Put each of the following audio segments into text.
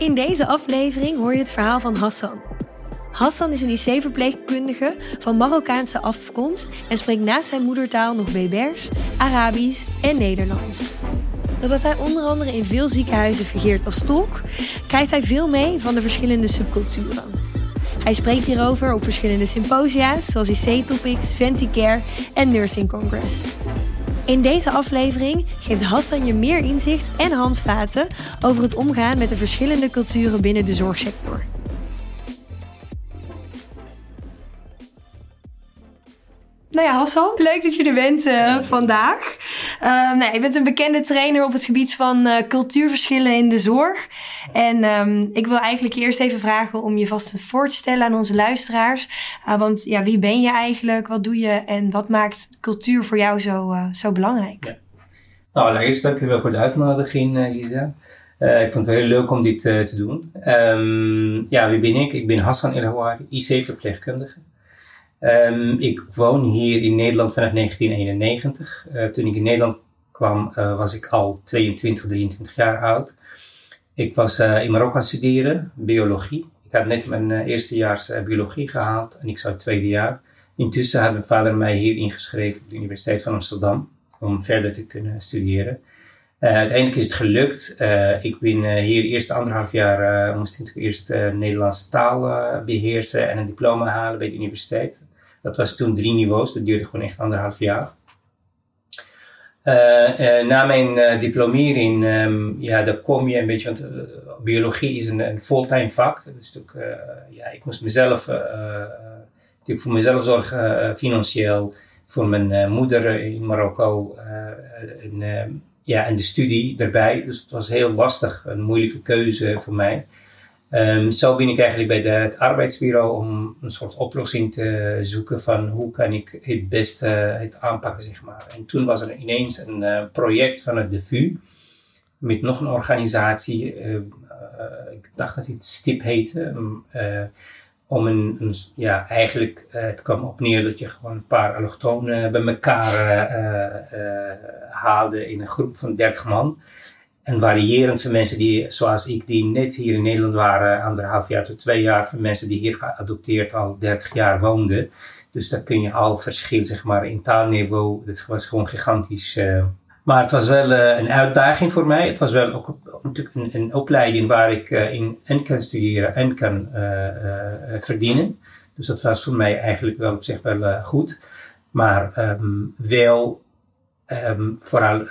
In deze aflevering hoor je het verhaal van Hassan. Hassan is een IC-verpleegkundige van Marokkaanse afkomst en spreekt naast zijn moedertaal nog Berbers, Arabisch en Nederlands. Doordat hij onder andere in veel ziekenhuizen fungeert als tolk, krijgt hij veel mee van de verschillende subculturen. Hij spreekt hierover op verschillende symposia's zoals IC-topics, Venticare en Nursing Congress. In deze aflevering geeft Hassan je meer inzicht en handvaten over het omgaan met de verschillende culturen binnen de zorgsector. Nou ja, Hassan, leuk dat je er bent uh, vandaag. Uh, nou, je bent een bekende trainer op het gebied van uh, cultuurverschillen in de zorg. En um, ik wil eigenlijk eerst even vragen om je vast voor te stellen aan onze luisteraars. want ja, wie ben je eigenlijk? Wat doe je? En wat maakt cultuur voor jou zo, zo belangrijk? Nou, allereerst dank je wel voor de uitnodiging, Lisa. ik vond het heel leuk om dit te doen. Um, ja, wie ben ik? Ik ben Hassan El IC-verpleegkundige. Um, ik woon hier in Nederland vanaf 1991. Uh, toen ik in Nederland kwam, uh, was ik al 22, 23 jaar oud. Ik was uh, in Marokko aan studeren, biologie. Ik had net mijn eerstejaars biologie gehaald en ik zou het tweede jaar. Intussen had mijn vader mij hier ingeschreven op de Universiteit van Amsterdam om verder te kunnen studeren. uiteindelijk is het gelukt. ik ben hier eerst anderhalf jaar, moest ik eerst Nederlandse taal beheersen en een diploma halen bij de universiteit. Dat was toen drie niveaus, dat duurde gewoon echt anderhalf jaar. Uh, uh, na mijn uh, diplomering, um, ja, daar kom je een beetje, want biologie is een, een fulltime vak. Dus natuurlijk, ja, ik moest mezelf, natuurlijk voor mezelf zorgen, financieel, voor mijn moeder in Marokko en, ja, en de studie erbij. Dus het was heel lastig, een moeilijke keuze voor mij. Um, zo ben ik eigenlijk bij de, het arbeidsbureau om een soort oplossing te zoeken van hoe kan ik het beste het aanpakken, zeg maar. En toen was er ineens een uh, project vanuit de VU met nog een organisatie, uh, uh, ik dacht dat het STIP heette, om een, een, ja, eigenlijk het kwam op neer dat je gewoon een paar allochtonen bij elkaar haalde in een groep van 30 man. En variërend van mensen die, zoals ik, die net hier in Nederland waren, anderhalf jaar tot twee jaar, van mensen die hier geadopteerd al 30 jaar woonden. Dus daar kun je al verschil, zeg maar, in taalniveau. Dat was gewoon gigantisch. Uh. Maar het was wel uh, een uitdaging voor mij. Het was wel ook natuurlijk een, een opleiding waar ik uh, in en kan studeren en kan verdienen. Dus dat was voor mij eigenlijk wel op zich wel goed. Maar um, wel um, vooral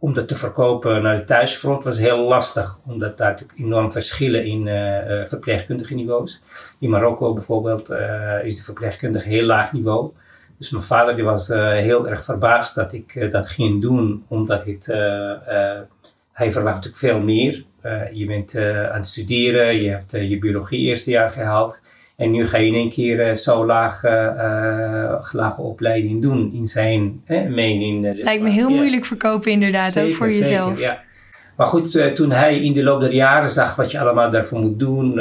om dat te verkopen naar de thuisfront was heel lastig. Omdat daar natuurlijk enorm verschillen in uh, verpleegkundige niveaus. In Marokko bijvoorbeeld uh, is de verpleegkundige heel laag niveau. Dus mijn vader die was heel erg verbaasd dat ik dat ging doen. Omdat hij verwacht natuurlijk veel meer. je bent aan het studeren, je hebt je biologie eerste jaar gehaald. En nu ga je in één keer uh, zo laag, uh, lage opleiding doen in zijn mening. Lijkt me heel moeilijk verkopen inderdaad, ook voor jezelf. Ja. Maar goed, uh, toen hij in de loop der jaren zag wat je allemaal daarvoor moet doen,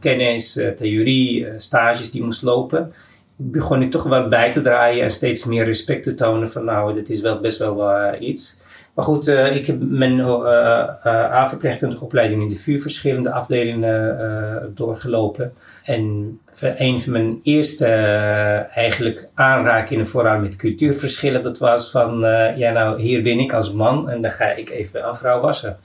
kennis, theorie, stages die moest lopen, begon ik toch wel bij te draaien en steeds meer respect te tonen van nou, dit is wel best wel iets. Maar goed, uh, ik heb mijn uh, uh, A-verpleegkundige opleiding in de VU verschillende afdelingen doorgelopen. En een van mijn eerste eigenlijk aanrakingen vooral met cultuurverschillen, dat was van, ja nou, hier ben ik als man en dan ga ik even een vrouw wassen.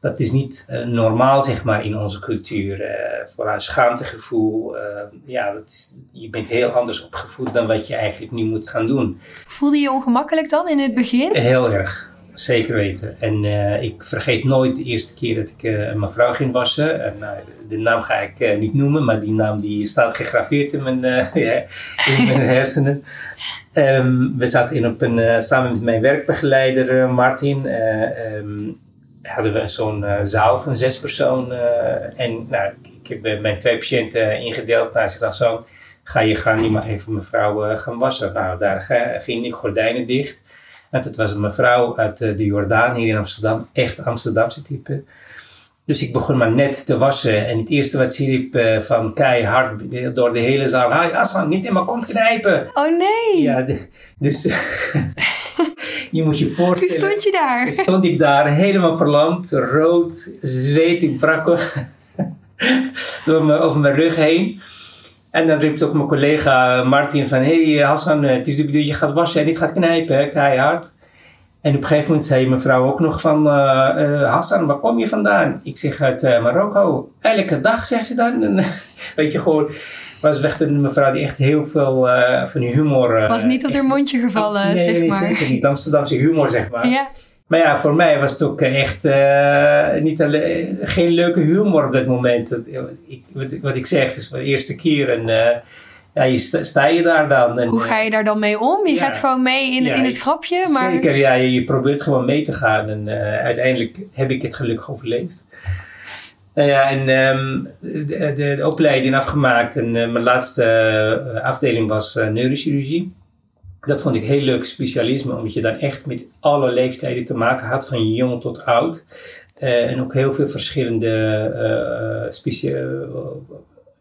Dat is niet normaal, zeg maar, in onze cultuur. vooral schaamtegevoel. ja, dat is, je bent heel anders opgevoed dan wat je eigenlijk nu moet gaan doen. Voelde je je ongemakkelijk dan in het begin? Heel erg. Zeker weten. En uh, ik vergeet nooit de eerste keer dat ik uh, mijn vrouw ging wassen. En, uh, de naam ga ik niet noemen, maar die naam die staat gegraveerd in mijn, in mijn hersenen. Um, we zaten in op een, samen met mijn werkbegeleider Martin. Um, hadden we zo'n zaal van zes personen. en nou, ik heb mijn twee patiënten ingedeeld. Nou, ze dacht zo, ga je gaan niet maar even mevrouw gaan wassen. Nou, daar ging ik gordijnen dicht. En het was een mevrouw uit de Jordaan hier in Amsterdam, echt Amsterdamse type. Dus ik begon maar net te wassen. En het eerste wat ze riep uh, van keihard door de hele zaal. Hai Aslan, niet in mijn kont knijpen. Oh nee. Ja, dus je moet je voorstellen. Toen stond je daar. Toen stond ik daar helemaal verlamd, rood, zweet, ik brak door me, over mijn rug heen. En dan riep ook mijn collega Martin van... Hé hey, Hassan, het is de bedoeling je gaat wassen en niet gaat knijpen, keihard. En op een gegeven moment zei mevrouw ook nog van... Uh, Hassan, waar kom je vandaan? Ik zeg uit uh, Marokko. Elke dag, zegt ze dan. weet je, gewoon... Was echt een mevrouw die echt heel veel van humor... was niet op haar mondje gevallen, nee, zeg nee, maar. zeker niet. Amsterdamse humor, zeg maar. Ja. Maar ja, voor mij was het ook echt niet alleen, geen leuke humor op dat moment. Dat, ik, wat, wat, ik zeg, het is voor de eerste keer. En ja, je sta, sta, je daar dan. En, Hoe ga je daar dan mee om? Je ja, gaat gewoon mee in, ja, in het grapje. Maar... Zeker, ja, je, je, probeert gewoon mee te gaan. En uh, uiteindelijk heb ik het gelukkig overleefd. Nou ja, en um, de, de, de, opleiding afgemaakt. En mijn laatste afdeling was neurochirurgie. Dat vond ik heel leuk specialisme, omdat je dan echt met alle leeftijden te maken had, van jong tot oud. en ook heel veel verschillende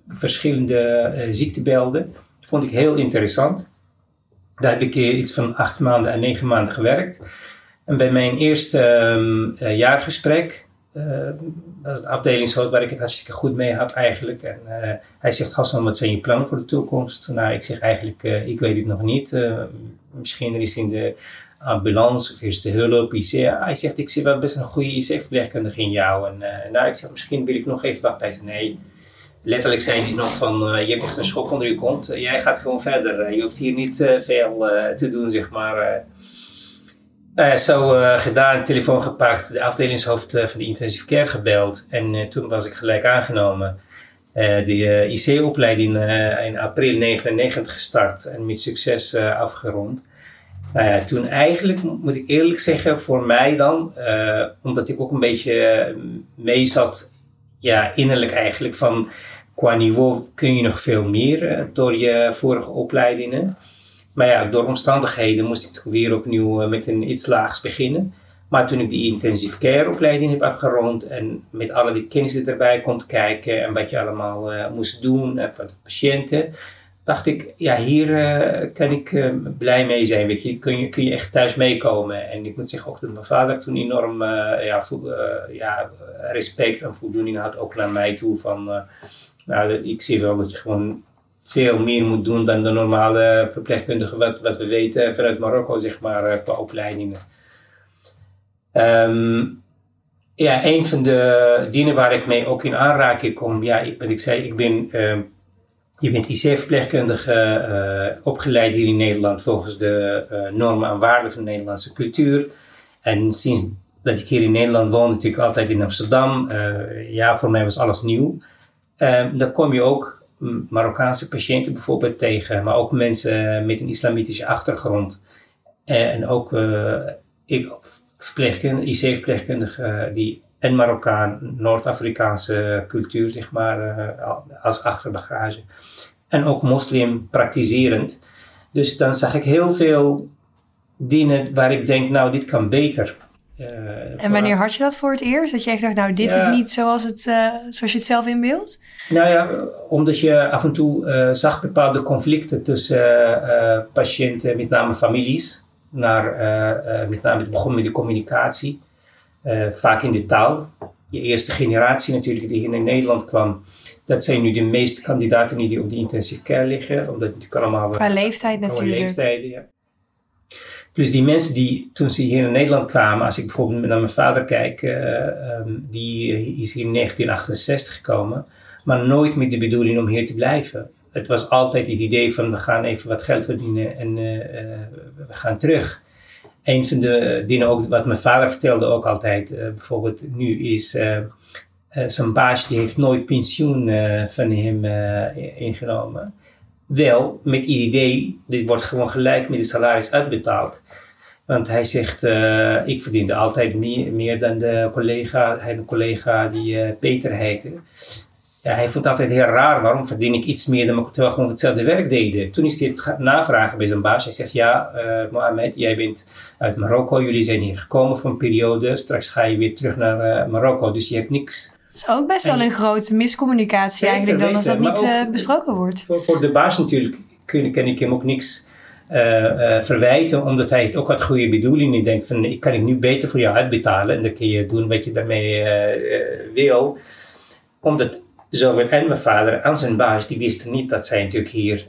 verschillende uh, ziektebeelden. Dat vond ik heel interessant. Daar heb ik iets van acht maanden en negen maanden gewerkt. En bij mijn eerste uh, jaargesprek uh, was de afdelingshoofd waar ik het hartstikke goed mee had eigenlijk. En hij zegt, Hassan, wat zijn je plannen voor de toekomst? Nou, ik zeg eigenlijk, ik weet het nog niet. misschien is in de ambulance of eerste hulp, IC. Hij zegt, ik zie wel best een goede IC-verpleegkundige in jou. En nou, ik zeg, misschien wil ik nog even wachten. Hij zei, nee, letterlijk zei hij nog van, je hebt echt een schok onder je kont. Jij gaat gewoon verder. Je hoeft hier niet veel te doen, zeg maar. Nou ja, zo gedaan, telefoon gepakt, de afdelingshoofd van de intensive care gebeld. En toen was ik gelijk aangenomen. de IC-opleiding in april 99 gestart en met succes afgerond. Nou ja, toen eigenlijk, moet ik eerlijk zeggen, voor mij dan, omdat ik ook een beetje mee zat ja, innerlijk eigenlijk van qua niveau kun je nog veel meer door je vorige opleidingen. Maar ja, door omstandigheden moest ik toch weer opnieuw uh, met een iets laags beginnen. Maar toen ik die intensive care opleiding heb afgerond en met alle die kennis die erbij komt kijken en wat je allemaal uh, moest doen voor de patiënten, dacht ik, ja, hier kan ik blij mee zijn. Weet je, kun je, kun je echt thuis meekomen. En ik moet zeggen ook dat mijn vader toen enorm ja, vo, ja, respect en voldoening had, ook naar mij toe van nou, ik zie wel dat je gewoon veel meer moet doen dan de normale verpleegkundige, wat, wat we weten vanuit Marokko, zeg maar, qua opleidingen. Um, ja, een van de dingen waar ik mee ook in aanraking kom, ja, wat ik zei, ik ben, uh, je bent IC-verpleegkundige uh, opgeleid hier in Nederland volgens de uh, normen en waarden van de Nederlandse cultuur. En sinds dat ik hier in Nederland woon, natuurlijk altijd in Amsterdam, ja, voor mij was alles nieuw. Um, dan kom je ook Marokkaanse patiënten bijvoorbeeld tegen, maar ook mensen met een islamitische achtergrond. En ook uh, IC-verpleegkundigen die en Marokkaan, Noord-Afrikaanse cultuur, zeg maar, als achterbagage. En ook moslim praktiserend. Dus dan zag ik heel veel dingen waar ik denk, nou, dit kan beter. Uh, en wanneer had je dat voor het eerst? Dat je echt dacht, nou, dit ja. is niet zoals, het, uh, zoals je het zelf inbeeldt? Nou ja, omdat je af en toe uh, zag bepaalde conflicten tussen patiënten, met name families. Naar, met name het begon met de communicatie, vaak in de taal. Je eerste generatie natuurlijk die hier in Nederland kwam, dat zijn nu de meeste kandidaten die op de intensive care liggen. Omdat het allemaal... Qua leeftijd natuurlijk. leeftijden, ja. Dus die mensen die toen ze hier in Nederland kwamen, als ik bijvoorbeeld naar mijn vader kijk, uh, um, die is hier in 1968 gekomen, maar nooit met de bedoeling om hier te blijven. Het was altijd het idee van we gaan even wat geld verdienen en uh, we gaan terug. Een van de dingen ook, wat mijn vader vertelde ook altijd, bijvoorbeeld nu is zijn baas die heeft nooit pensioen van hem ingenomen wel met idee, dit wordt gewoon gelijk met de salaris uitbetaald. Want hij zegt, uh, ik verdiende altijd meer, meer dan de collega, hij de collega die uh, Peter heette. Ja, hij vond het altijd heel raar, waarom verdien ik iets meer dan ik terwijl gewoon hetzelfde werk deden. Toen is hij het navragen bij zijn baas. Hij zegt, ja uh, Mohamed, jij bent uit Marokko, jullie zijn hier gekomen voor een periode. Straks ga je weer terug naar Marokko, dus je hebt niks is ook best wel een grote miscommunicatie eigenlijk dan als dat niet besproken wordt. Voor, voor, de baas natuurlijk kun, kan ik hem ook niks uh, uh, verwijten, omdat hij het ook uit goede bedoelingen denkt van ik kan ik nu beter voor jou uitbetalen en dan kun je doen wat je daarmee uh, wil. Omdat zowel en mijn vader en zijn baas, die wisten niet dat zij natuurlijk hier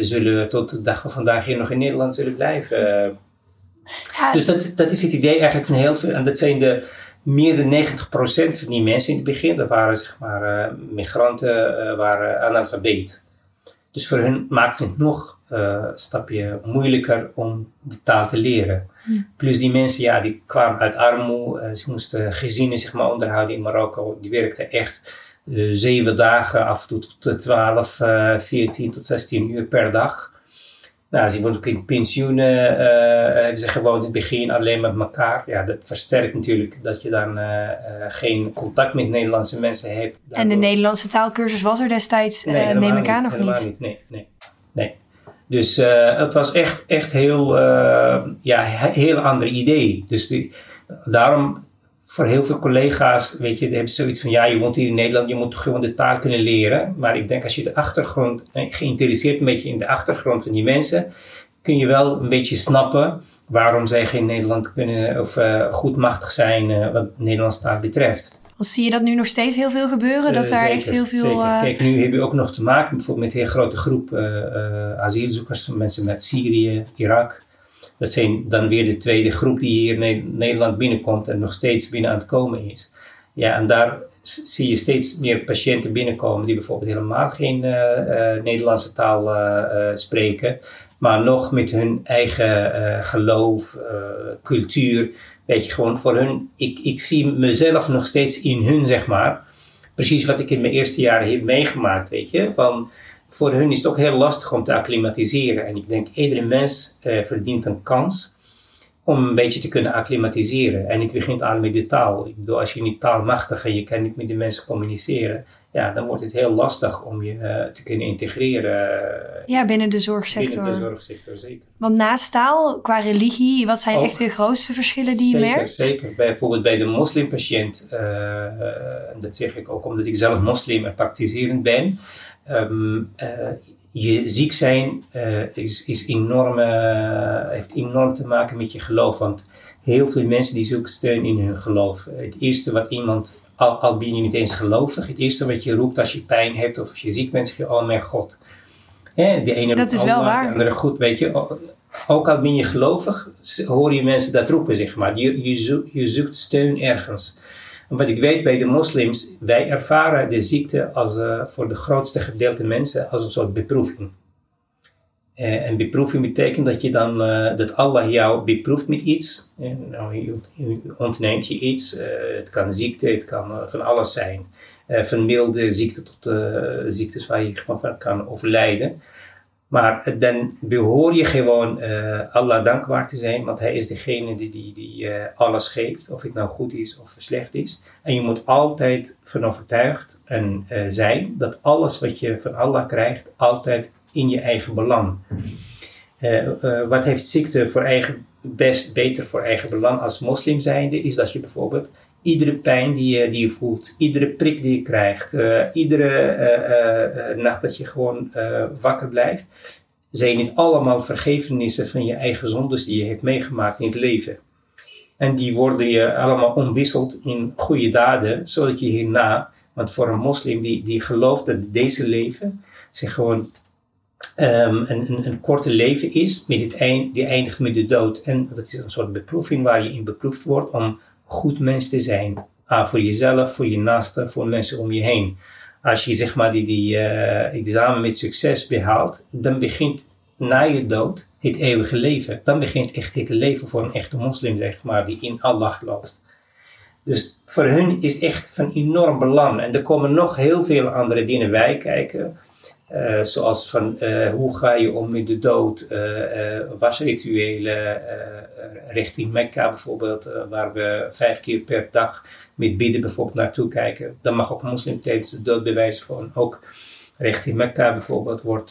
zullen tot de dag van vandaag hier nog in Nederland zullen blijven. Dus dat, dat is het idee eigenlijk van heel veel, en dat zijn de meer dan 90% van die mensen in het begin, dat waren zeg maar migranten, waren analfabeet. Dus voor hun maakte het nog uh, stapje moeilijker om de taal te leren. Plus die mensen, ja, die kwamen uit armoede. Uh, ze moesten gezinnen zeg maar, onderhouden in Marokko. Die werkten echt uh, zeven dagen, af en toe tot 12, 14 tot 16 uur per dag. Nou, ze woonden ook in pensioenen, hebben ze gewoond in het begin alleen met elkaar. Ja, dat versterkt natuurlijk dat je dan geen contact met Nederlandse mensen hebt. En de Nederlandse taalkursus was er destijds, nee, neem ik aan, nog niet? niet? Nee, nee, nee. Dus uh, het was echt, echt heel, uh, ja, heel ander idee. Dus die, daarom voor heel veel collega's, weet je, hebben zoiets van, ja, je woont hier in Nederland, je moet gewoon de taal kunnen leren. Maar ik denk als je de achtergrond, eh, geïnteresseerd een beetje in de achtergrond van die mensen, kun je wel een beetje snappen waarom zij geen Nederland kunnen of uh, goed machtig zijn uh, wat Nederlandse taal betreft zie je dat nu nog steeds heel veel gebeuren? dat daar echt heel veel. Uh... Kijk, nu heb je ook nog te maken bijvoorbeeld met een hele grote groep uh, asielzoekers, mensen met Syrië, Irak. Dat zijn dan weer de tweede groep die hier Nederland binnenkomt en nog steeds binnen aan het komen is. Ja, en daar zie je steeds meer patiënten binnenkomen die bijvoorbeeld helemaal geen Nederlandse taal spreken, maar nog met hun eigen geloof, cultuur Weet je, gewoon voor hun, ik, ik zie mezelf nog steeds in hun, zeg maar. Precies wat ik in mijn eerste jaren heb meegemaakt, weet je. Van, voor hun is het ook heel lastig om te acclimatiseren. En ik denk, iedere mens eh, verdient een kans om een beetje te kunnen acclimatiseren. En het begint aan met de taal. Ik bedoel, als je niet taalmachtig en je kan niet met de mensen communiceren, ja, dan wordt het heel lastig om je uh, te kunnen integreren. Ja, binnen de zorgsector. Binnen de zorgsector, zeker. Want naast taal, qua religie, wat zijn echt de grootste verschillen die zeker, je merkt? Zeker, bijvoorbeeld bij de moslimpatiënt, uh, dat zeg ik ook omdat ik zelf moslim en praktiserend ben. Um, je ziek zijn is, is enorm, heeft enorm te maken met je geloof. Want heel veel mensen die zoeken steun in hun geloof. Het eerste wat iemand al, al ben je niet eens gelovig, het eerste wat je roept als je pijn hebt of als je ziek bent, zeg je, oh mijn God. Hè, de ene dat is wel waar. De andere goed, weet je. Ook al ben je gelovig, hoor je mensen dat roepen, zeg maar. Je, je, zoekt, je zoekt steun ergens. Wat ik weet bij de moslims, wij ervaren de ziekte als, uh, voor de grootste gedeelte mensen als een soort beproeving. Uh, en beproeving betekent dat je dan, uh, dat Allah jou beproeft met iets. En nou, je, ontneemt je iets. Het kan ziekte, het kan van alles zijn. van milde ziekte tot ziektes waar je van kan overlijden. Maar dan behoor je gewoon Allah dankbaar te zijn, want Hij is degene die, die, die alles geeft, of het nou goed is of slecht is. En je moet altijd van overtuigd en, zijn dat alles wat je van Allah krijgt, altijd in je eigen belang. Uh, uh, wat heeft ziekte voor eigen, best beter voor eigen belang als moslim zijnde, is dat je bijvoorbeeld iedere pijn die je, die je voelt, iedere prik die je krijgt, uh, iedere nacht dat je gewoon wakker blijft, zijn niet allemaal vergevenissen van je eigen zondes die je hebt meegemaakt in het leven. En die worden je allemaal omwisseld in goede daden, zodat je hierna, want voor een moslim die, die gelooft dat deze leven zich gewoon um, een, een, een, korte leven is, met het eind, die eindigt met de dood. En dat is een soort beproeving waar je in beproefd wordt om goed mens te zijn. Ah, voor jezelf, voor je naasten, voor mensen om je heen. Als je zeg maar die, die uh, examen met succes behaalt, dan begint na je dood het eeuwige leven. Dan begint echt het leven voor een echte moslim, zeg maar, die in Allah gelooft. Dus voor hun is het echt van enorm belang. En er komen nog heel veel andere dingen bij kijken. Uh, zoals van uh, hoe ga je om met de dood, uh, wasrituelen richting Mekka bijvoorbeeld, waar we vijf keer per dag met bidden bijvoorbeeld naartoe kijken. Dan mag ook een moslim tijdens de dood bewijzen van ook richting Mekka bijvoorbeeld wordt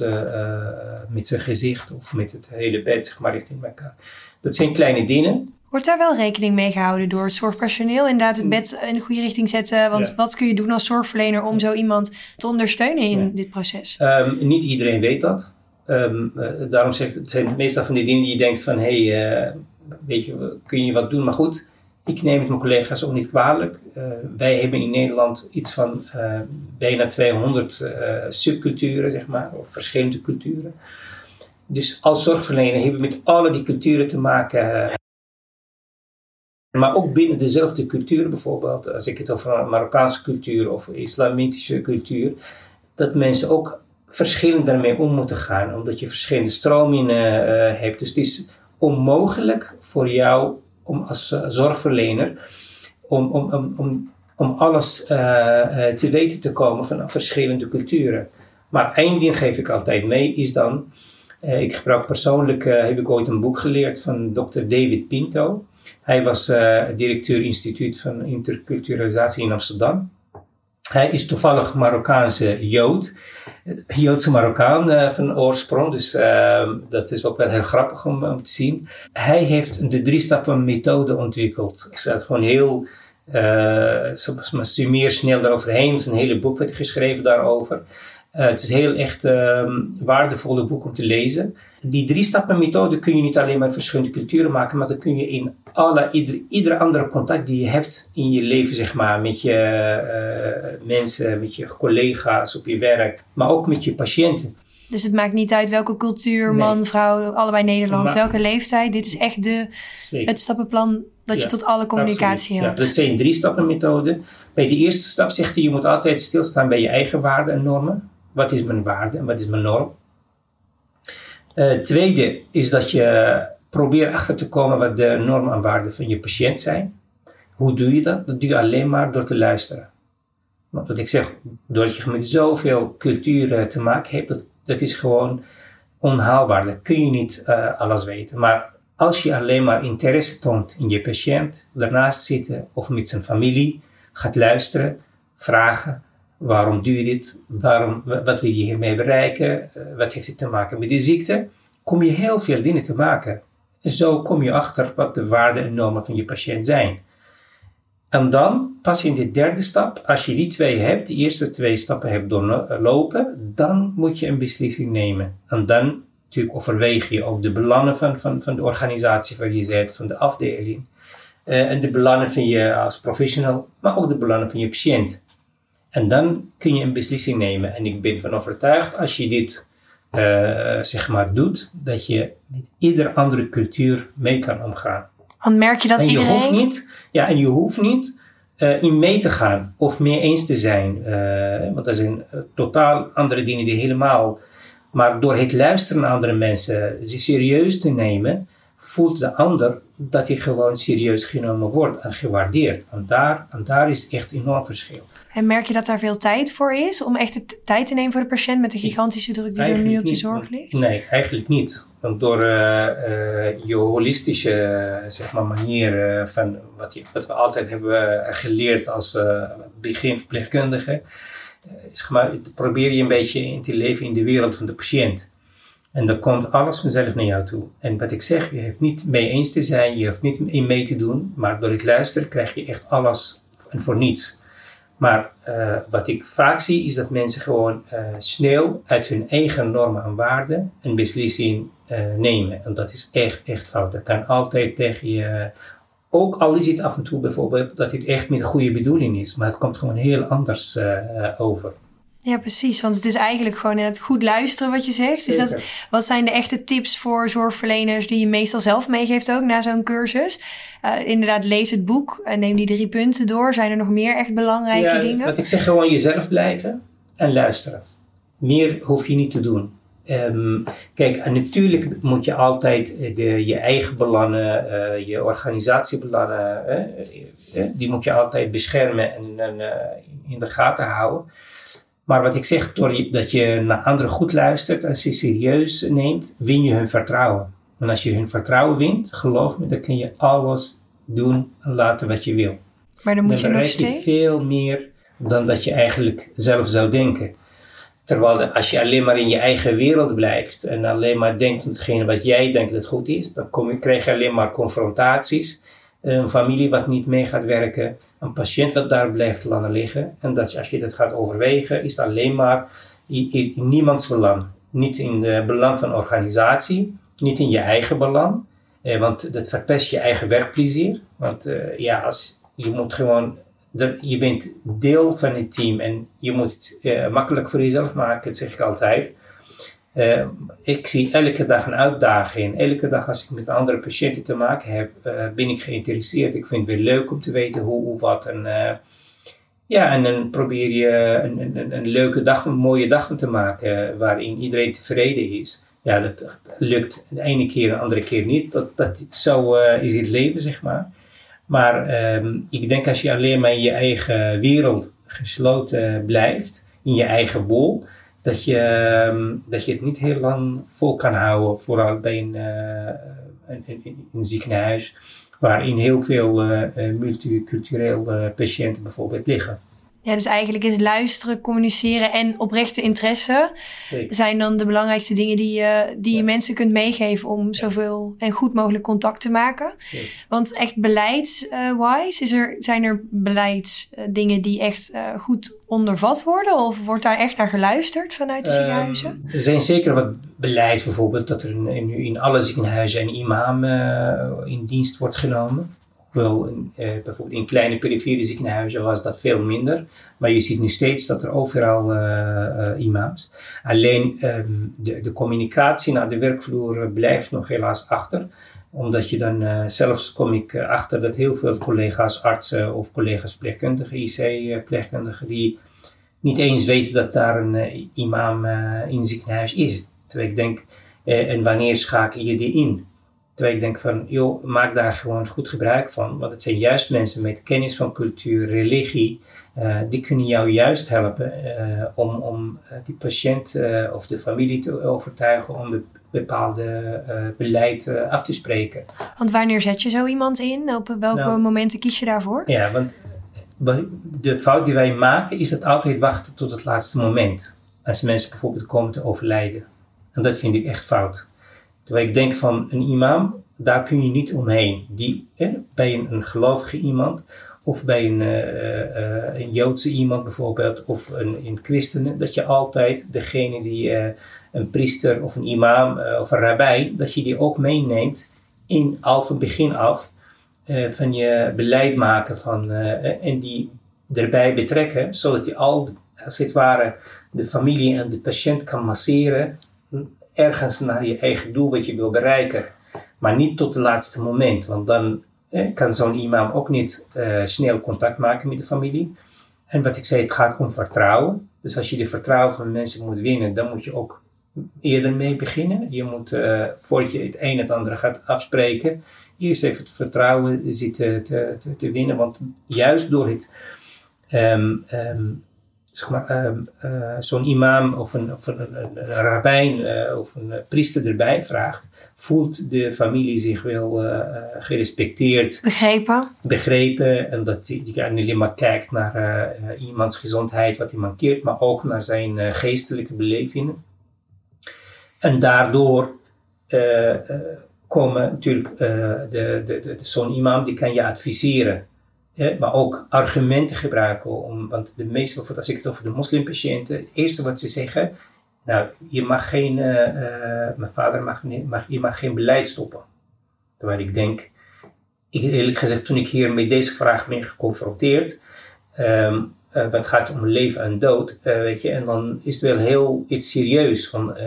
met zijn gezicht of met het hele bed zeg maar richting Mekka. Dat zijn kleine dingen. Wordt daar wel rekening mee gehouden door het zorgpersoneel? Inderdaad, het bed in de goede richting zetten. Want wat kun je doen als zorgverlener om zo iemand te ondersteunen in dit proces? Um, niet iedereen weet dat. Um, uh, daarom zeg ik, het zijn meestal van die dingen die je denkt van... hé, hey, uh, weet je, kun je wat doen? Maar goed, ik neem het mijn collega's ook niet kwalijk. Uh, wij hebben in Nederland iets van bijna 200 subculturen, zeg maar. Of verschillende culturen. Dus als zorgverlener hebben we met alle die culturen te maken... Maar ook binnen dezelfde cultuur bijvoorbeeld, als ik het over Marokkaanse cultuur of islamitische cultuur, dat mensen ook verschillend daarmee om moeten gaan, omdat je verschillende stromingen uh, hebt. Dus het is onmogelijk voor jou om als uh, zorgverlener om, om, om, om, alles uh, te weten te komen van verschillende culturen. Maar één ding geef ik altijd mee, is dan, ik gebruik persoonlijk, heb ik ooit een boek geleerd van Dr. David Pinto. Hij was uh, directeur instituut van interculturalisatie in Amsterdam. Hij is toevallig Marokkaanse Jood, Joodse Marokkaan uh, van oorsprong, dus dat is ook wel heel grappig om, te zien. Hij heeft de drie stappen methode ontwikkeld. Ik zat gewoon heel, uh, meer snel daaroverheen. Er is een hele boek werd geschreven daarover. Het is heel echt um, waardevolle boek om te lezen. Die drie stappen methode kun je niet alleen met verschillende culturen maken, maar dat kun je in alle, ieder, ieder andere contact die je hebt in je leven, zeg maar, met je uh, mensen, met je collega's op je werk, maar ook met je patiënten. Dus het maakt niet uit welke cultuur, man, vrouw, allebei Nederlands, welke leeftijd. Dit is echt de, het stappenplan dat je tot alle communicatie hebt. Ja, dat zijn drie stappen methode. Bij de eerste stap zegt hij, je moet altijd stilstaan bij je eigen waarden en normen. Wat is mijn waarde en wat is mijn norm? Uh, tweede is dat je probeert achter te komen wat de normen en waarden van je patiënt zijn. Hoe doe je dat? Dat doe je alleen maar door te luisteren. Want wat ik zeg, doordat je met zoveel culturen te maken hebt, dat, dat is gewoon onhaalbaar. Dat kun je niet uh, alles weten. Maar als je alleen maar interesse toont in je patiënt, daarnaast zitten of met zijn familie, gaat luisteren, vragen, waarom doe je dit, waarom, wat wil je hiermee bereiken, uh, wat heeft het te maken met die ziekte, kom je heel veel dingen te maken. En zo kom je achter wat de waarden en normen van je patiënt zijn. En dan, pas in de derde stap, als je die twee hebt, die eerste twee stappen hebt doorlopen, dan moet je een beslissing nemen. En dan natuurlijk overweeg je ook de belangen van, van, van de organisatie waar je zit, van de afdeling. Uh, en de belangen van je als professional, maar ook de belangen van je patiënt. En dan kun je een beslissing nemen. En ik ben van overtuigd, als je dit uh, zeg maar doet, dat je met ieder andere cultuur mee kan omgaan. Want merk je dat en je iedereen... Hoeft niet, ja, en je hoeft niet uh, in mee te gaan of mee eens te zijn. Uh, want dat zijn totaal andere dingen die helemaal... Maar door het luisteren naar andere mensen, ze serieus te nemen, voelt de ander dat hij gewoon serieus genomen wordt en gewaardeerd. En daar, en daar is echt enorm verschil. En merk je dat daar veel tijd voor is om echt de tijd te nemen voor de patiënt met de gigantische druk die er nu op de zorg ligt? Nee, eigenlijk niet. Want door uh, uh, je holistische zeg maar, manier uh, van wat, je, wat we altijd hebben geleerd als beginverpleegkundige, is probeer je een beetje in te leven in de wereld van de patiënt. En dan komt alles vanzelf naar jou toe. En wat ik zeg, je hebt niet mee eens te zijn, je hoeft niet in mee te doen, maar door het luisteren krijg je echt alles en voor niets. Maar uh, wat ik vaak zie is dat mensen gewoon uh, snel uit hun eigen normen en waarden een beslissing uh, nemen. En dat is echt, echt fout. Dat kan altijd tegen je. Ook al is het af en toe bijvoorbeeld dat het echt met goede bedoeling is, maar het komt gewoon heel anders over. Ja, precies. Want het is eigenlijk gewoon het goed luisteren wat je zegt. Dus dat, wat zijn de echte tips voor zorgverleners die je meestal zelf meegeeft ook na zo'n cursus? Uh, inderdaad, lees het boek en neem die drie punten door. Zijn er nog meer echt belangrijke ja, dingen? Wat ik zeg, gewoon jezelf blijven en luisteren. Meer hoef je niet te doen. Um, kijk, en natuurlijk moet je altijd de, je eigen belangen, uh, je organisatiebelangen, uh, die moet je altijd beschermen en, en in de gaten houden. Maar wat ik zeg, door dat je naar anderen goed luistert en ze serieus neemt, win je hun vertrouwen. En als je hun vertrouwen wint, geloof me, dan kun je alles doen en laten wat je wil. Maar dan moet je nog steeds... je veel meer dan dat je eigenlijk zelf zou denken. Terwijl als je alleen maar in je eigen wereld blijft en alleen maar denkt aan hetgene wat jij denkt dat goed is, dan kom je, krijg je alleen maar confrontaties. Een familie wat niet mee gaat werken, een patiënt wat daar blijft laten liggen. En dat als je dat gaat overwegen, is het alleen maar in, niemands belang. Niet in de belang van de organisatie, niet in je eigen belang. Eh, want dat verpest je eigen werkplezier. Want eh, ja, als, je moet gewoon je bent deel van het team en je moet het uh, makkelijk voor jezelf maken, dat zeg ik altijd. Uh, ik zie elke dag een uitdaging. Elke dag als ik met andere patiënten te maken heb, uh, ben ik geïnteresseerd. Ik vind het weer leuk om te weten hoe, hoe wat. En, ja, en dan probeer je een, een, een, leuke dag, een mooie dag te maken waarin iedereen tevreden is. Ja, dat lukt de ene keer, de andere keer niet. Dat, dat, zo is het leven, zeg maar. Maar ehm, ik denk als je alleen maar in je eigen wereld gesloten blijft, in je eigen bol, dat je, ehm, dat je het niet heel lang vol kan houden, vooral bij een, uh, een, een, ziekenhuis, waarin heel veel uh, multiculturele patiënten bijvoorbeeld liggen. Ja, dus eigenlijk is luisteren, communiceren en oprechte interesse zijn dan de belangrijkste dingen die je, die je mensen kunt meegeven om zoveel en goed mogelijk contact te maken. Want echt beleidswise, is er, zijn er beleidsdingen die echt uh, goed ondervat worden? Of wordt daar echt naar geluisterd vanuit de ziekenhuizen? Ehm, er zijn zeker wat beleids bijvoorbeeld, dat er in, in, in alle ziekenhuizen een imam uh, in dienst wordt genomen. Wel, eh, bijvoorbeeld in kleine perifere ziekenhuizen was dat veel minder. Maar je ziet nu steeds dat er overal uh, imams. Alleen ehm, de, de communicatie naar de werkvloer blijft nog helaas achter. Omdat je dan, zelfs kom ik achter dat heel veel collega's artsen of collega's pleegkundigen, IC-pleegkundigen, die niet eens weten dat daar een imam in het ziekenhuis is. Terwijl ik denk, en wanneer schakel je die in? Terwijl ik denk van, joh, maak daar gewoon goed gebruik van. Want het zijn juist mensen met kennis van cultuur, religie. Uh, die kunnen jou juist helpen uh, om, om uh, die patiënt of de familie te overtuigen om bepaalde beleid af te spreken. Want wanneer zet je zo iemand in? Op welke nou, momenten kies je daarvoor? Ja, want de fout die wij maken is dat altijd wachten tot het laatste moment. Als mensen bijvoorbeeld komen te overlijden. En dat vind ik echt fout. Terwijl ik denk van een imam, daar kun je niet omheen. Die, bij een, gelovige iemand, of bij een, uh, een Joodse iemand bijvoorbeeld, of een, een christen, dat je altijd degene die uh, een priester of een imam of een rabbij, dat je die ook meeneemt in al van begin af van je beleid maken van, en die erbij betrekken, zodat je al, als het ware, de familie en de patiënt kan masseren ergens naar je eigen doel wat je wil bereiken. Maar niet tot het laatste moment, want dan eh, kan zo'n imam ook niet uh, snel contact maken met de familie. En wat ik zei, het gaat om vertrouwen. Dus als je de vertrouwen van mensen moet winnen, dan moet je ook eerder mee beginnen. Je moet, uh, voordat je het een en het andere gaat afspreken, eerst even het vertrouwen zitten te, te, winnen. Want juist door het um, um, Ehm, eh, zo'n imam of een, of een, een, rabbijn eh, of een priester erbij vraagt, voelt de familie zich wel uh, gerespecteerd. Begrepen. Begrepen. En dat die, die niet alleen maar kijkt naar iemands gezondheid, wat hij mankeert, maar ook naar zijn geestelijke belevingen. En daardoor komen natuurlijk de, de, de, zo'n imam, die kan je adviseren maar ook argumenten gebruiken. Om, want de meeste, als ik het over de moslimpatiënten, het eerste wat ze zeggen, nou, je mag geen, uh, uh, mijn vader mag, mag, je mag geen beleid stoppen. Terwijl ik denk, ik, eerlijk gezegd, toen ik hier met deze vraag ben geconfronteerd, um, uh, het gaat om leven en dood, weet je, en dan is het wel heel iets serieus. Van,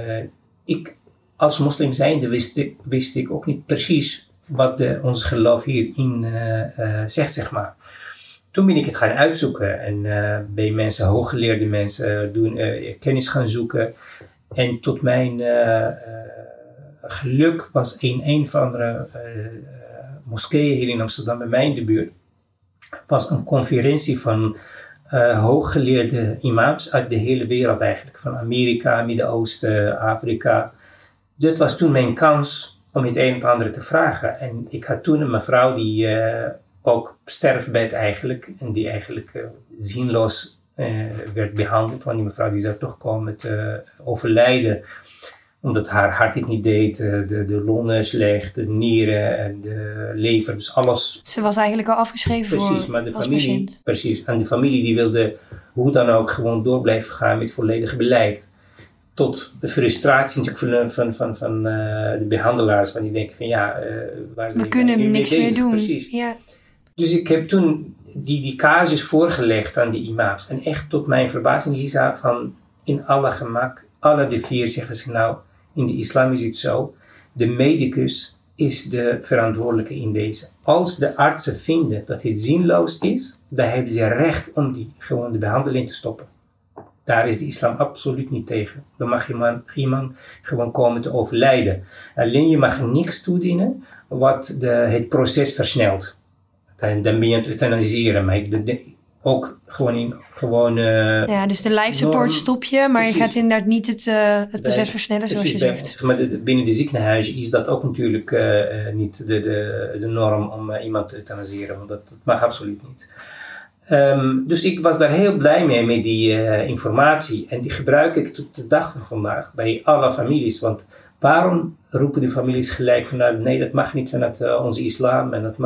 ik, als moslim zijnde wist ik, wist ik ook niet precies wat de, ons geloof hierin zegt, zeg maar toen ben ik het gaan uitzoeken en uh, bij mensen, hooggeleerde mensen, doen, uh, kennis gaan zoeken. En tot mijn geluk was in een van de moskeeën hier in Amsterdam, bij mij in de buurt, was een conferentie van hooggeleerde imams uit de hele wereld eigenlijk. Van Amerika, Midden-Oosten, Afrika. Dit was toen mijn kans om het een en het ander te vragen. En ik had toen een mevrouw die ook sterfbed eigenlijk. En die eigenlijk uh, zinloos werd behandeld. Want die mevrouw die zou toch komen te overlijden omdat haar hart het niet deed, de, de longen slecht, de nieren en de lever, dus alles. Ze was eigenlijk al afgeschreven precies, voor maar de familie, patiënt. Precies, en de familie die wilde hoe dan ook gewoon door blijven gaan met volledig beleid. Tot de frustratie natuurlijk van, van, van, van uh, de behandelaars, want die denken van ja, uh, waar we kunnen niks meer doen. Precies. Ja. Dus ik heb toen die, die casus voorgelegd aan die imams. En echt tot mijn verbazing, Lisa, van in alle gemak, alle de vier zeggen ze nou, in de islam is het zo, de medicus is de verantwoordelijke in deze. Als de artsen vinden dat het zinloos is, dan hebben ze recht om die gewoon de behandeling te stoppen. Daar is de islam absoluut niet tegen. Dan mag iemand, iemand gewoon komen te overlijden. Alleen je mag niks toedienen wat de, het proces versnelt. Dan, dan ben je aan het euthaniseren. Maar de, ook gewoon in gewoon. Uh, ja, dus de life support norm, stop je, maar precies. je gaat inderdaad niet het, uh, het proces versnellen zoals je bij- zegt. Maar binnen de ziekenhuizen is dat ook natuurlijk uh, uh, niet de, de, de norm om iemand te euthaniseren, want dat, dat mag absoluut niet. Um, dus ik was daar heel blij mee met die uh, informatie en die gebruik ik tot de dag van vandaag bij alle families. Want waarom roepen die families gelijk vanuit nee, dat mag niet vanuit uh, onze islam en, dat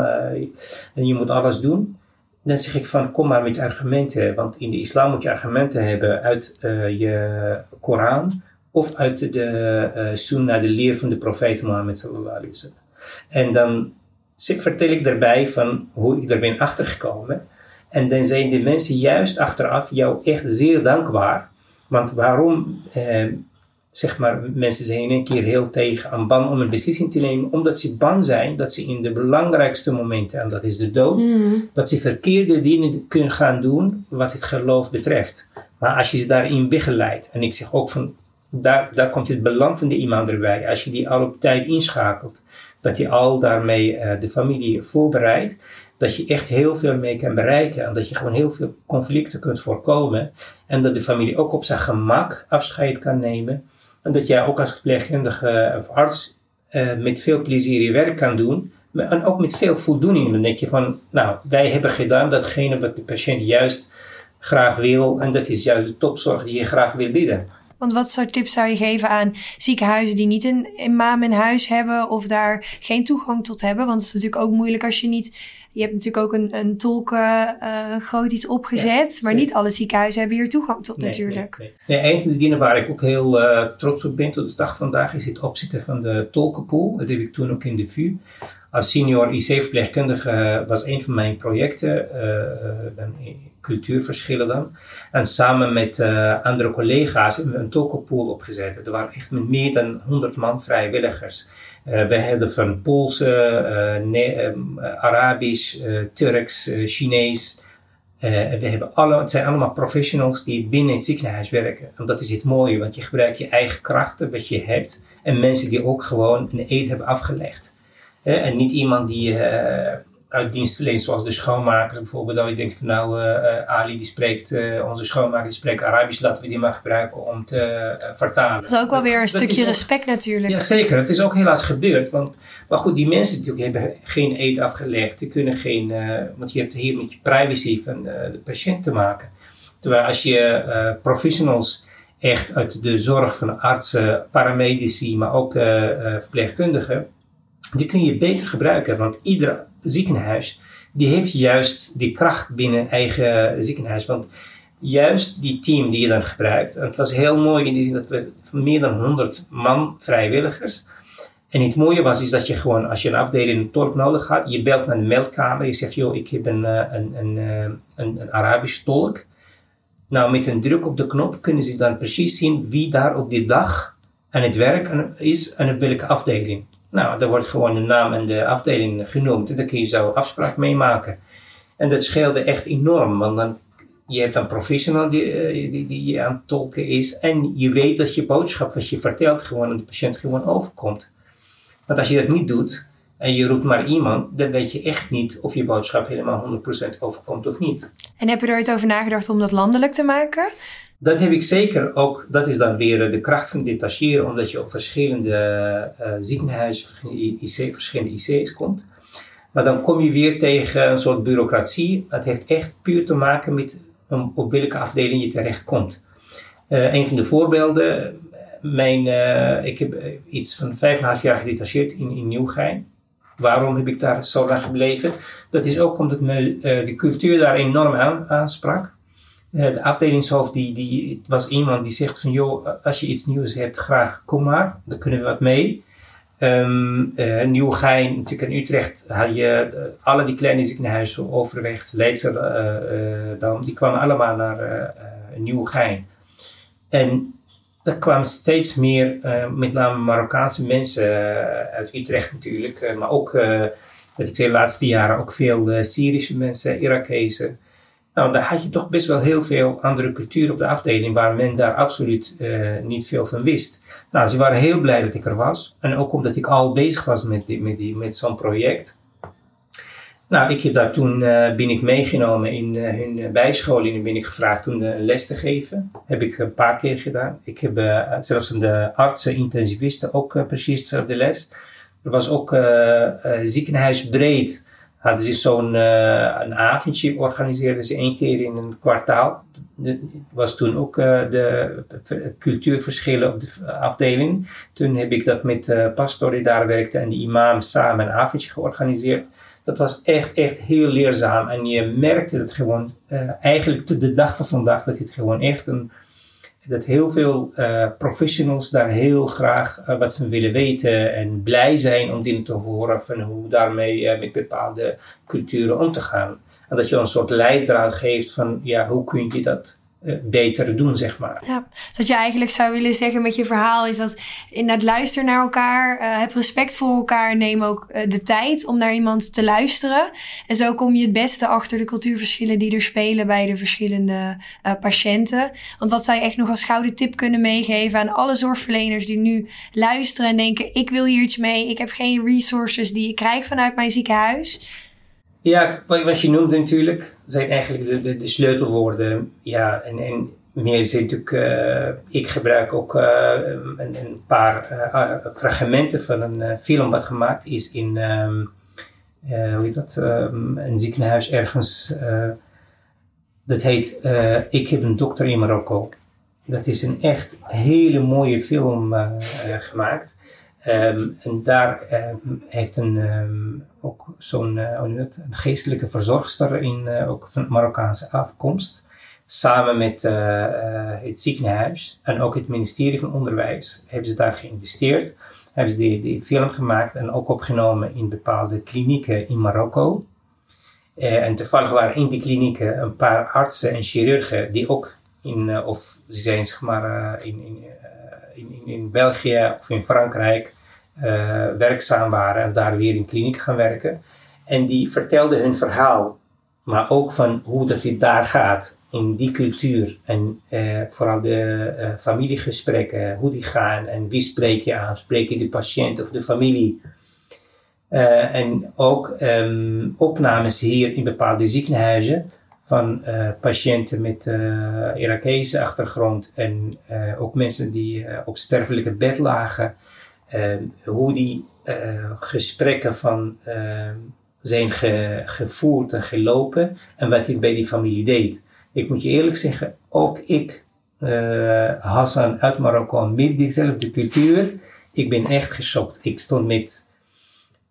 en je moet alles doen? Dan zeg ik van kom maar met argumenten, want in de islam moet je argumenten hebben uit uh, je Koran of uit de uh, sunnah, de leer van de profeet Mohammed sallallahu alaihi wasallam. En dan vertel ik daarbij van hoe ik er ben achtergekomen. En dan zijn de mensen juist achteraf jou echt zeer dankbaar. Want waarom, eh, zeg maar, mensen zijn in een keer heel tegen aan bang om een beslissing te nemen, omdat ze bang zijn dat ze in de belangrijkste momenten, en dat is de dood, Mm. dat ze verkeerde dingen kunnen gaan doen wat het geloof betreft. Maar als je ze daarin begeleidt, en ik zeg ook van, daar, daar komt het belang van de imam erbij, als je die al op tijd inschakelt, dat je al daarmee uh, de familie voorbereidt, dat je echt heel veel mee kan bereiken en dat je gewoon heel veel conflicten kunt voorkomen en dat de familie ook op zijn gemak afscheid kan nemen en dat jij ook als verpleegkundige of arts uh, met veel plezier je werk kan doen maar- en ook met veel voldoening. Dan denk je van, nou, wij hebben gedaan datgene wat de patiënt juist graag wil en dat is juist de topzorg die je graag wil bieden. Want wat soort tips zou je geven aan ziekenhuizen die niet een imam in huis hebben of daar geen toegang tot hebben? Want het is natuurlijk ook moeilijk als je niet. Je hebt natuurlijk ook een, een tolken uh, groot iets opgezet, Ja, maar niet alle ziekenhuizen hebben hier toegang tot Nee, natuurlijk. Nee, nee. Nee, een van de dingen waar ik ook heel uh, trots op ben tot de dag vandaag is het opzetten van de tolkenpool. Dat heb ik toen ook in de VU. Als senior IC-verpleegkundige was een van mijn projecten, uh, cultuurverschillen dan. En samen met andere collega's hebben we een tolkenpool opgezet. Er waren echt met meer dan 100 man vrijwilligers. Uh, we hadden van Poolse, uh, ne- Arabisch, Turks, Chinees. We hebben alle, het zijn allemaal professionals die binnen het ziekenhuis werken. En dat is het mooie, want je gebruikt je eigen krachten, wat je hebt. En mensen die ook gewoon een eet hebben afgelegd. En niet iemand die uit dienst verleent, zoals de schoonmaker bijvoorbeeld. Dat je denkt van nou, Ali die spreekt, onze schoonmaker die spreekt Arabisch, laten we die maar gebruiken om te vertalen. Dat is ook wel weer een dat, stukje dat respect ook, natuurlijk. Ja, zeker. Het is ook helaas gebeurd. Want, maar goed, die mensen natuurlijk hebben geen eet afgelegd. Die kunnen geen, want je hebt hier met je privacy van de patiënt te maken. Terwijl als je professionals echt uit de zorg van artsen, paramedici, maar ook verpleegkundigen, die kun je beter gebruiken. Want ieder ziekenhuis, die heeft juist die kracht binnen eigen ziekenhuis. Want juist die team die je dan gebruikt, het was heel mooi in die zin dat we meer dan 100 man vrijwilligers. En het mooie was is dat je gewoon, als je een afdeling een tolk nodig had, je belt naar de meldkamer, je zegt, joh, ik heb een, een, een, een, een Arabische tolk. Nou, met een druk op de knop kunnen ze dan precies zien wie daar op die dag aan het werk is en op welke afdeling. Nou, daar wordt gewoon de naam en de afdeling genoemd en daar kun je zo afspraak mee maken. En dat scheelde echt enorm, want dan, je hebt een professional die, die, die aan het tolken is en je weet dat je boodschap wat je vertelt gewoon aan de patiënt gewoon overkomt. Want als je dat niet doet, en je roept maar iemand, dan weet je echt niet of je boodschap helemaal 100% overkomt of niet. En heb je er ooit over nagedacht om dat landelijk te maken? Dat heb ik zeker ook. Dat is dan weer de kracht van detacheren, omdat je op verschillende uh, ziekenhuizen, IC, verschillende IC's komt. Maar dan kom je weer tegen een soort bureaucratie. Het heeft echt puur te maken met op welke afdeling je terecht komt. Uh, een van de voorbeelden, mijn, ik heb iets van vijf en een half jaar gedetacheerd in, in Nieuwgein. Waarom heb ik daar zo lang gebleven? Dat is ook omdat me de cultuur daar enorm aan, aansprak. De afdelingshoofd die, die was iemand die zegt van joh, als je iets nieuws hebt, graag kom maar, dan kunnen we wat mee. Um, uh, Nieuwegein, natuurlijk in Utrecht had je uh, alle die kleine ziekenhuizen, Overweg, Leidschendam, die kwamen allemaal naar Nieuwegein. En er kwamen steeds meer, met name Marokkaanse mensen uit Utrecht natuurlijk, maar ook, wat ik zei, de laatste jaren ook veel Syrische mensen, Irakezen. Nou, daar had je toch best wel heel veel andere cultuur op de afdeling waar men daar absoluut uh, niet veel van wist. Nou, ze waren heel blij dat ik er was. En ook omdat ik al bezig was met, die, met, die, met zo'n project. Nou, ik heb daar toen, uh, ben ik meegenomen in uh, hun bijscholing en ben ik gevraagd om de les te geven. Heb ik een paar keer gedaan. Ik heb zelfs de artsen, intensivisten ook precies dezelfde les. Er was ook ziekenhuisbreed hadden ze zo'n uh, een avondje, organiseerden ze één keer in een kwartaal. Het was toen ook uh, de cultuurverschillen op de afdeling. Toen heb ik dat met de uh, pastor die daar werkte en de imam samen een avondje georganiseerd. Dat was echt, echt heel leerzaam. En je merkte het gewoon, uh, eigenlijk tot de dag van vandaag, dat het gewoon echt een dat heel veel uh, professionals daar heel graag uh, wat van willen weten en blij zijn om dingen te horen van hoe daarmee uh, met bepaalde culturen om te gaan. En dat je een soort leidraad geeft van ja, hoe kun je dat uh, beter doen, zeg maar. Ja, wat je eigenlijk zou willen zeggen met je verhaal is dat in het luisteren naar elkaar, uh, heb respect voor elkaar, neem ook uh, de tijd om naar iemand te luisteren. En zo kom je het beste achter de cultuurverschillen die er spelen bij de verschillende patiënten. Want wat zou je echt nog als gouden tip kunnen meegeven aan alle zorgverleners die nu luisteren en denken, ik wil hier iets mee, ik heb geen resources die ik krijg vanuit mijn ziekenhuis. Ja, wat je noemt natuurlijk, zijn eigenlijk de, de, de sleutelwoorden. Ja, en, en meer natuurlijk, uh, ik gebruik ook uh, een, een, paar uh, fragmenten van een film wat gemaakt is in, um, hoe heet dat, um, een ziekenhuis ergens. dat heet Ik heb een dokter in Marokko. Dat is een echt hele mooie film gemaakt. Um, en daar um, heeft een, um, ook zo'n een geestelijke verzorgster in, uh, ook van Marokkaanse afkomst, samen met uh, het ziekenhuis en ook het ministerie van Onderwijs, hebben ze daar geïnvesteerd. Hebben ze die, die film gemaakt en ook opgenomen in bepaalde klinieken in Marokko. en toevallig waren in die klinieken een paar artsen en chirurgen die ook in, of ze zijn zeg maar in, in in, in, België of in Frankrijk werkzaam waren en daar weer in kliniek gaan werken. En die vertelden hun verhaal, maar ook van hoe dat dit daar gaat in die cultuur. En uh, vooral de uh, familiegesprekken, hoe die gaan en wie spreek je aan? Spreek je de patiënt of de familie? en ook um, opnames hier in bepaalde ziekenhuizen van patiënten met uh, achtergrond en ook mensen die op sterfelijke bed lagen. Hoe die gesprekken van zijn ge, gevoerd en gelopen en wat hij bij die familie deed. Ik moet je eerlijk zeggen, ook ik, Hassan uit Marokko, met diezelfde cultuur, ik ben echt geschokt. Ik stond met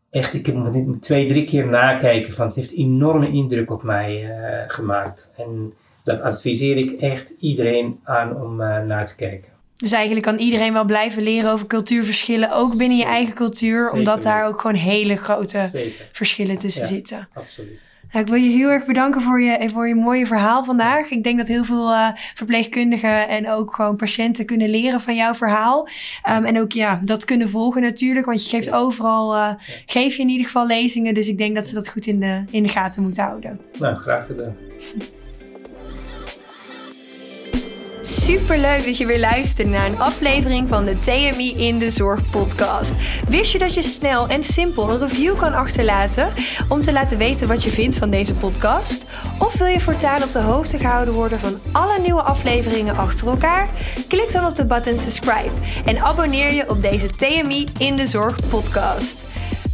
echt, ik twee, drie keer nakijken van het heeft enorme indruk op mij uh, gemaakt. En dat adviseer ik echt iedereen aan om naar te kijken. Dus eigenlijk kan iedereen wel blijven leren over cultuurverschillen, ook binnen je eigen cultuur, Zeker omdat daar ook gewoon hele grote Zeker. verschillen tussen ja, zitten. Absoluut. Nou, ik wil je heel erg bedanken voor je, voor je mooie verhaal vandaag. Ik denk dat heel veel uh, verpleegkundigen en ook gewoon patiënten kunnen leren van jouw verhaal. Um, en ook ja, dat kunnen volgen natuurlijk, want je geeft overal, uh, geef je in ieder geval lezingen. Dus ik denk dat ze dat goed in de, in de gaten moeten houden. Nou, graag gedaan. Super leuk dat je weer luistert naar een aflevering van de TMI in de Zorg podcast. Wist je dat je snel en simpel een review kan achterlaten om te laten weten wat je vindt van deze podcast? Of wil je voortaan op de hoogte gehouden worden van alle nieuwe afleveringen achter elkaar? Klik dan op de button subscribe en abonneer je op deze TMI in de Zorg podcast.